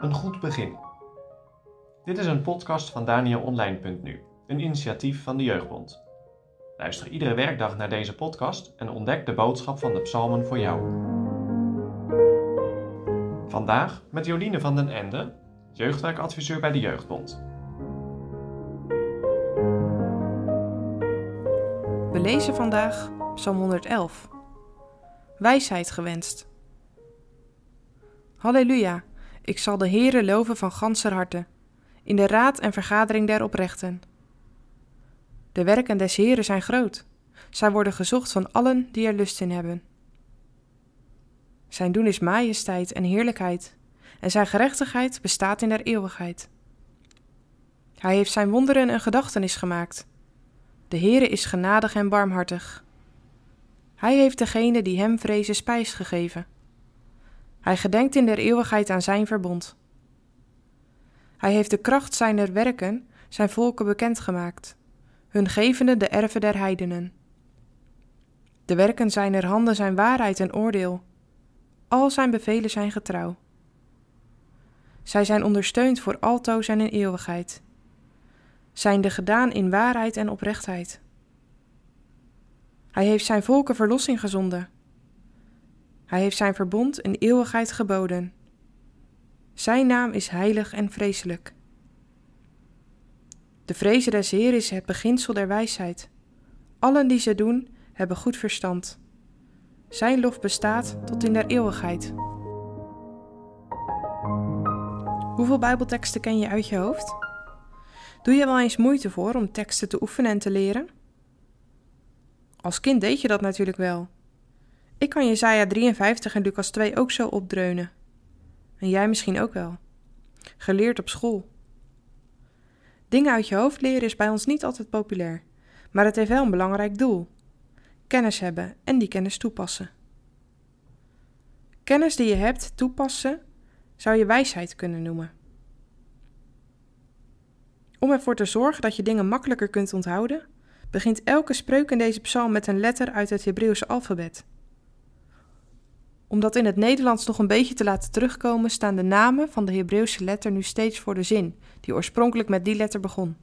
Een goed begin. Dit is een podcast van DanielOnline.nu, een initiatief van de Jeugdbond. Luister iedere werkdag naar deze podcast en ontdek de boodschap van de psalmen voor jou. Vandaag met Joline van den Ende, jeugdwerkadviseur bij de Jeugdbond. We lezen vandaag Psalm 111. Wijsheid gewenst. Halleluja, ik zal de Heere loven van ganser harte, in de raad en vergadering der oprechten. De werken des Heeren zijn groot, zij worden gezocht van allen die er lust in hebben. Zijn doen is majesteit en heerlijkheid, en zijn gerechtigheid bestaat in der eeuwigheid. Hij heeft zijn wonderen een gedachtenis gemaakt. De Heere is genadig en barmhartig. Hij heeft degene die hem vrezen spijs gegeven. Hij gedenkt in der eeuwigheid aan zijn verbond. Hij heeft de kracht zijner werken zijn volken bekendgemaakt, hun gevende de erven der heidenen. De werken zijner handen zijn waarheid en oordeel. Al zijn bevelen zijn getrouw. Zij zijn ondersteund voor altoos en in eeuwigheid. Zijn de gedaan in waarheid en oprechtheid. Hij heeft zijn volken verlossing gezonden. Hij heeft zijn verbond in eeuwigheid geboden. Zijn naam is heilig en vreselijk. De vrezen des Heer is het beginsel der wijsheid. Allen die ze doen, hebben goed verstand. Zijn lof bestaat tot in der eeuwigheid. Hoeveel Bijbelteksten ken je uit je hoofd? Doe je wel eens moeite voor om teksten te oefenen en te leren? Als kind deed je dat natuurlijk wel. Ik kan Jesaja 53 en Lucas 2 ook zo opdreunen. En jij misschien ook wel. Geleerd op school. Dingen uit je hoofd leren is bij ons niet altijd populair, maar het heeft wel een belangrijk doel: kennis hebben en die kennis toepassen. Kennis die je hebt toepassen zou je wijsheid kunnen noemen. Om ervoor te zorgen dat je dingen makkelijker kunt onthouden, begint elke spreuk in deze psalm met een letter uit het Hebreeuwse alfabet. Om dat in het Nederlands nog een beetje te laten terugkomen, staan de namen van de Hebreeuwse letter nu steeds voor de zin, die oorspronkelijk met die letter begon.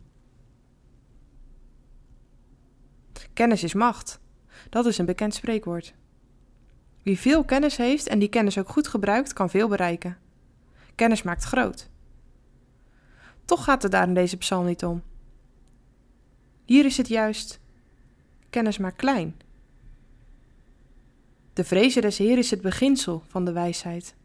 Kennis is macht. Dat is een bekend spreekwoord. Wie veel kennis heeft en die kennis ook goed gebruikt, kan veel bereiken. Kennis maakt groot. Toch gaat het daar in deze psalm niet om. Hier is het juist: kennis maakt klein. De vrezen des Heer is het beginsel van de wijsheid.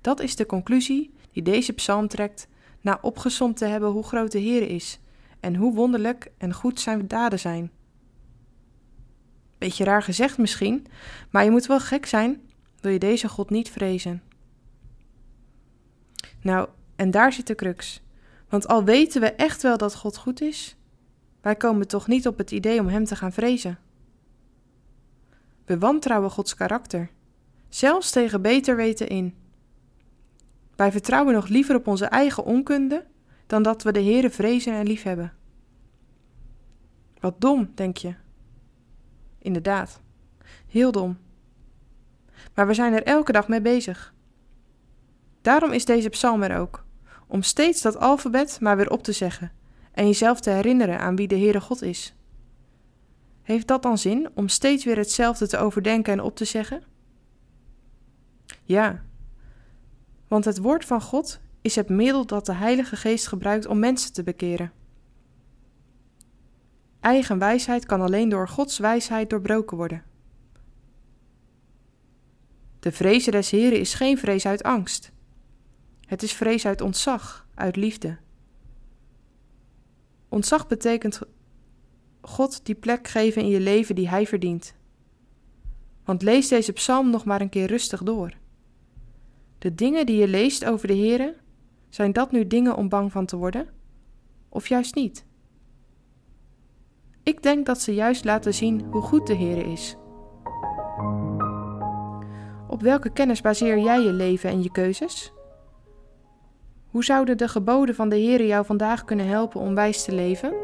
Dat is de conclusie die deze psalm trekt na opgesomd te hebben hoe groot de Heer is en hoe wonderlijk en goed zijn daden zijn. Beetje raar gezegd misschien, maar je moet wel gek zijn, wil je deze God niet vrezen. Nou, en daar zit de crux. Want al weten we echt wel dat God goed is, wij komen toch niet op het idee om Hem te gaan vrezen. We wantrouwen Gods karakter, zelfs tegen beter weten in. Wij vertrouwen nog liever op onze eigen onkunde dan dat we de Heere vrezen en liefhebben. Wat dom, denk je? Inderdaad, heel dom. Maar we zijn er elke dag mee bezig. Daarom is deze psalm er ook, om steeds dat alfabet maar weer op te zeggen en jezelf te herinneren aan wie de Heere God is. Heeft dat dan zin om steeds weer hetzelfde te overdenken en op te zeggen? Ja, want het woord van God is het middel dat de Heilige Geest gebruikt om mensen te bekeren. Eigen wijsheid kan alleen door Gods wijsheid doorbroken worden. De vrezen des Heren is geen vrees uit angst. Het is vrees uit ontzag, uit liefde. Ontzag betekent God die plek geven in je leven die Hij verdient. Want lees deze psalm nog maar een keer rustig door. De dingen die je leest over de Heere, zijn dat nu dingen om bang van te worden? Of juist niet? Ik denk dat ze juist laten zien hoe goed de Heere is. Op welke kennis baseer jij je leven en je keuzes? Hoe zouden de geboden van de Heere jou vandaag kunnen helpen om wijs te leven?